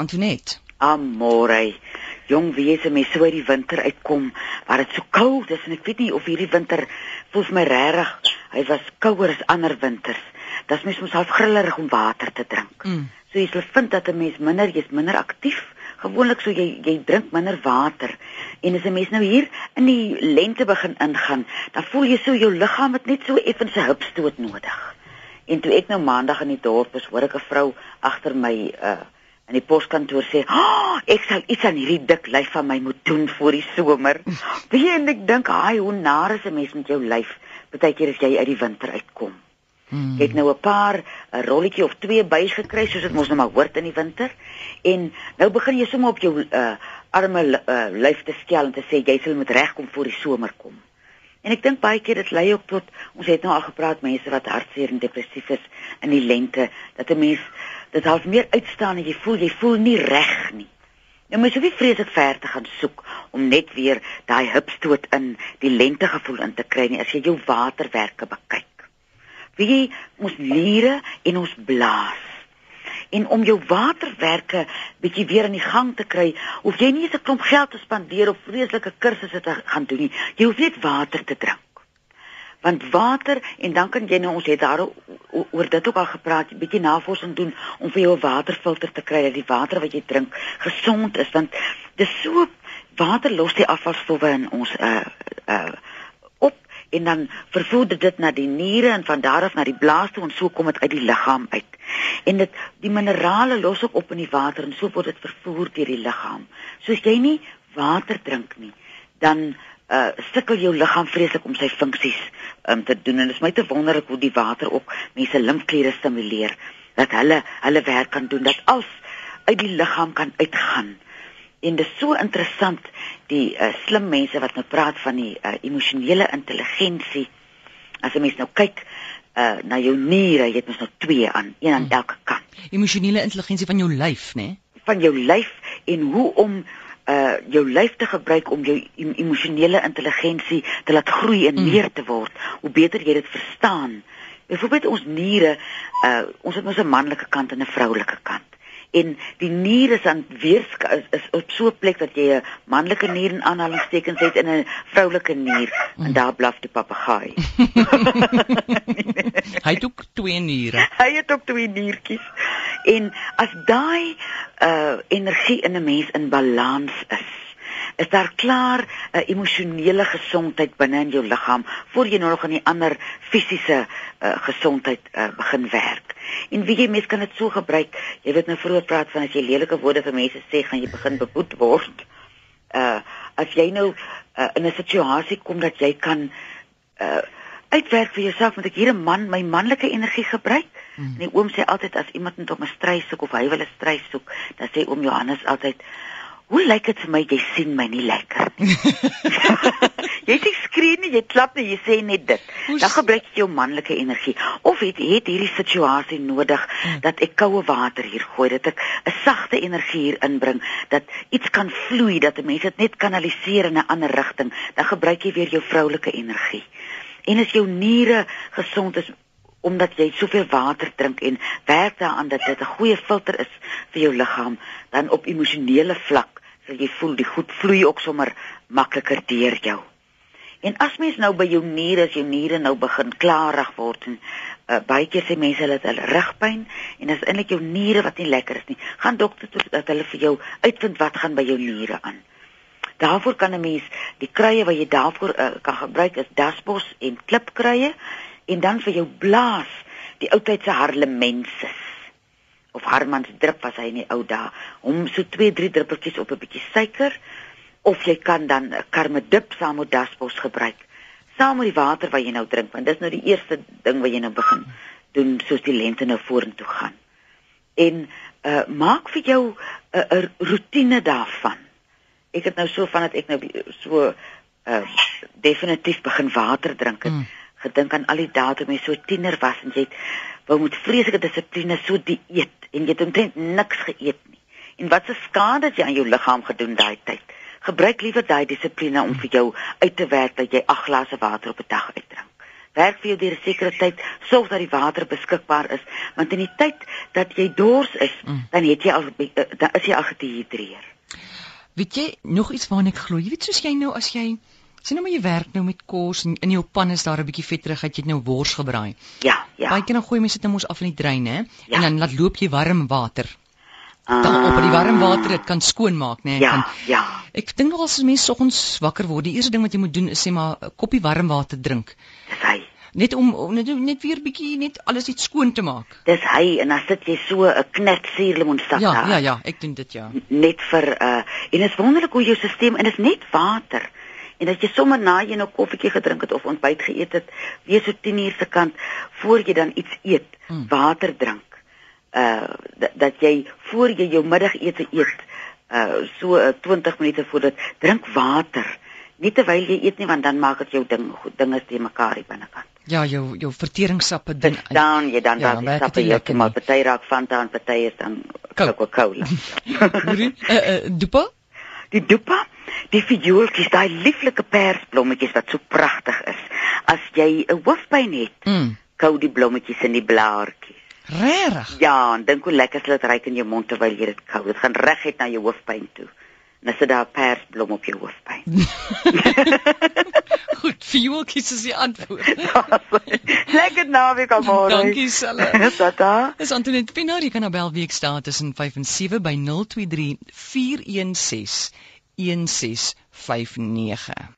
Antoinette. Amore. Jong wese mense so uit die winter uitkom waar dit so koud is en ek weet nie of hierdie winter voels my regtig hy was kouer as ander winters. Dit mens moet half grillerig om water te drink. Mm. So jy sal vind dat 'n mens minder jy's minder aktief. Gewoonlik so jy jy drink minder water. En as 'n mens nou hier in die lente begin ingaan, dan voel jy so jou liggaam het net so effens 'n hupstoot nodig. En toe ek nou maandag in die dorp was, hoor ek 'n vrou agter my uh in die poskantoor sê, "Oh, ek sal iets aan hierdie dik lyf van my moet doen vir die somer." Wie en ek dink, "Haai, hoe naar is 'n mens met jou lyf, partykeer as jy uit die winter uitkom." Hmm. Ek het nou 'n paar 'n rolletjie of twee bys gekry soos dit mos nou maar hoort in die winter. En nou begin jy sommer op jou uh arme uh, lyf te skel en te sê jy sal moet regkom voor die somer kom. En ek dink baie keer dit lei ook tot ons het nou al gepraat mense wat hartseer en depressief is in die lente dat 'n mens dit half meer uitstaan en jy voel jy voel nie reg nie. Jy moet so vreeslik ver te gaan soek om net weer daai hupstoot in die lente gevoel in te kry nie as jy jou waterwerke bekyk. Wie jy ons niere en ons blaas. En om jou waterwerke bietjie weer in die gang te kry, hoef jy nie 'n klomp geld te spandeer op vreeslike kursusse te gaan doen nie. Jy hoef net water te drink want water en dan kan jy nou ons het daar oor dit ook al gepraat, 'n bietjie navorsing doen om vir jou 'n waterfilter te kry dat die water wat jy drink gesond is want dis so water los die afvalstowwe in ons uh uh en dan vervoer dit na die niere en van daar af na die blaas toe en so kom dit uit die liggaam uit. En dit die minerale los ook op in die water en so word dit vervoer deur die liggaam. Soos jy nie water drink nie, dan uh sukkel jou liggaam vreeslik om sy funksies um, te doen en dit is my te wonderlik hoe die water ook mense limfkliere stimuleer dat hulle hulle werk kan doen dat als uit die liggaam kan uitgaan en dit is so interessant die uh, slim mense wat nou praat van die uh, emosionele intelligensie as 'n mens nou kyk uh, na jou niere jy het mos nou twee aan een aan hmm. elke kant emosionele intelligensie van jou lyf nê nee? van jou lyf en hoe om uh jou lyf te gebruik om jou emosionele intelligensie te laat groei en mm. meer te word, hoe beter jy dit verstaan. Byvoorbeeld ons niere, uh ons het mos 'n manlike kant en 'n vroulike kant. En die nier is aan weersk is, is op so 'n plek dat jy 'n manlike nier in aanhalingstekens het en 'n vroulike nier mm. en daar blaf die papegaai. Hy het ook twee niere. Hy het ook twee niertjies. En as daai uh energie in 'n mens in balans is, is daar klaar 'n uh, emosionele gesondheid binne in jou liggaam voor jy nou nog aan die ander fisiese uh, gesondheid uh, begin werk. En wie jy mens kan dit so gebruik. Jy weet nou vroeër praat van as jy lelike woorde vir mense sê, gaan jy begin beboet word. Uh as jy nou uh, in 'n situasie kom dat jy kan uh uitwerk vir jouself met ek hier 'n man my manlike energie gebruik. Mm. En die oom sê altyd as iemand net om 'n stryd soek of hy wil 'n stryd soek, dan sê oom Johannes altyd Hoe lyk dit vir my jy sien my nie lekker nie. jy sê skree nie, jy klap nie, jy sê net dit. Dan gebruik jy jou manlike energie. Of het het hierdie situasie nodig mm. dat ek koue water hier gooi, dat ek 'n sagte energie hier inbring, dat iets kan vloei, dat 'n mens dit net kanaliseer in 'n ander rigting. Dan gebruik jy weer jou vroulike energie. En as jou niere gesond is omdat jy soveel water drink en werk daaraan dat dit 'n goeie filter is vir jou liggaam, dan op emosionele vlak sal jy voel die goed vloei ook sommer makliker deur jou. En as mens nou by jou niere, as jou niere nou begin klarig word en uh, baie keer sê mense het hulle rugpyn en as eintlik jou niere wat nie lekker is nie, gaan dokter toe dat hulle vir jou uitvind wat gaan by jou niere aan. Daarvoor kan 'n mens die kruie wat jy daarvoor uh, kan gebruik is dasbos en klipkruie en dan vir jou blaas die ou tyd se harlemensis of harmans drup was hy in die ou dae om so 2 3 druppeltjies op 'n bietjie suiker of jy kan dan 'n karmedip saam met dasbos gebruik saam met die water wat jy nou drink want dis nou die eerste ding wat jy nou begin doen soos die lente nou vorentoe gaan en uh, maak vir jou 'n uh, 'n rotine daarvan ek het nou so van dat ek nou so uh definitief begin water drink het. Mm. Gedink aan al die dae toe ek so tiener was en jy het wou met vreeslike dissipline so dieet en jy het omtrent niks geëet nie. En wat se skade het jy aan jou liggaam gedoen daai tyd? Gebruik liewer daai dissipline om vir jou uit te werk dat jy 8 glase water op 'n dag uitdrink. Werk vir jou deur 'n sekere tyd, sorg dat die water beskikbaar is, want in die tyd dat jy dors is, Mm. dan het jy al eh, dan is jy al gedehidreer. Weet jy nog iets waarna ek glo? Jy weet soos jy nou as jy sien nou maar jy werk nou met kos en in jou pan is daar 'n bietjie vetterigheid, jy het nou wors gebraai. Ja, ja. Baie keer dan gooi mense dit nou mos af in die drein, hè? Ja. En dan laat loop jy warm water. Ah, Dan op die warm water dit kan skoonmaak, né? Ja, Kan ja. Ek dink nog as mense soggens wakker word, die eerste ding wat jy moet doen is sê maar 'n koppie warm water drink. Dis hy. Net om, net, net weer bietjie net alles iets skoon te maak. Dis hy en dan sit jy so 'n knet suurlemoensap Ja, daar. ja, ja, ek doen dit ja. net vir uh en dit is wonderlik hoe jou stelsel en dit is net water en dat jy sommer na jy nou koffietjie gedrink het of ontbyt geëet het, weer so 10 uur se kant voor jy dan iets eet, Mm. water drink. Uh dat, dat jy voor jy jou middagete eet, uh so uh, 20 minute voor dit drink water. Nie terwyl jy eet nie want dan maak dit jou ding goed dinge te mekaar hier binnekant. Ja, jou jou verteringssappe doen. Verstaan jy dan Ja, die werk het sappe lekker heeltemal nie. party raak van dan party is dan. Coca-Cola. Hoorie? Uh, uh, dopa? Die dopa, die viooltjies, daai lieflike persblommetjies wat so pragtig is. As jy 'n hoofpyn het, Mm. kou die blommetjies in die blaartjies. Regtig? Ja, en dink hoe lekker dit ruik in jou mond terwyl jy dit kou. Dit gaan reguit na jou hoofpyn toe. Dan sit daar 'n persblom op jou hoofpyn. Goed, viooltjies is die antwoord. lekker naweek almore. Dankie Selle. Tata. Dis Antoinette Pinaar, jy kan nou bel week staan tussen 5 en 7 by 023 416 1659.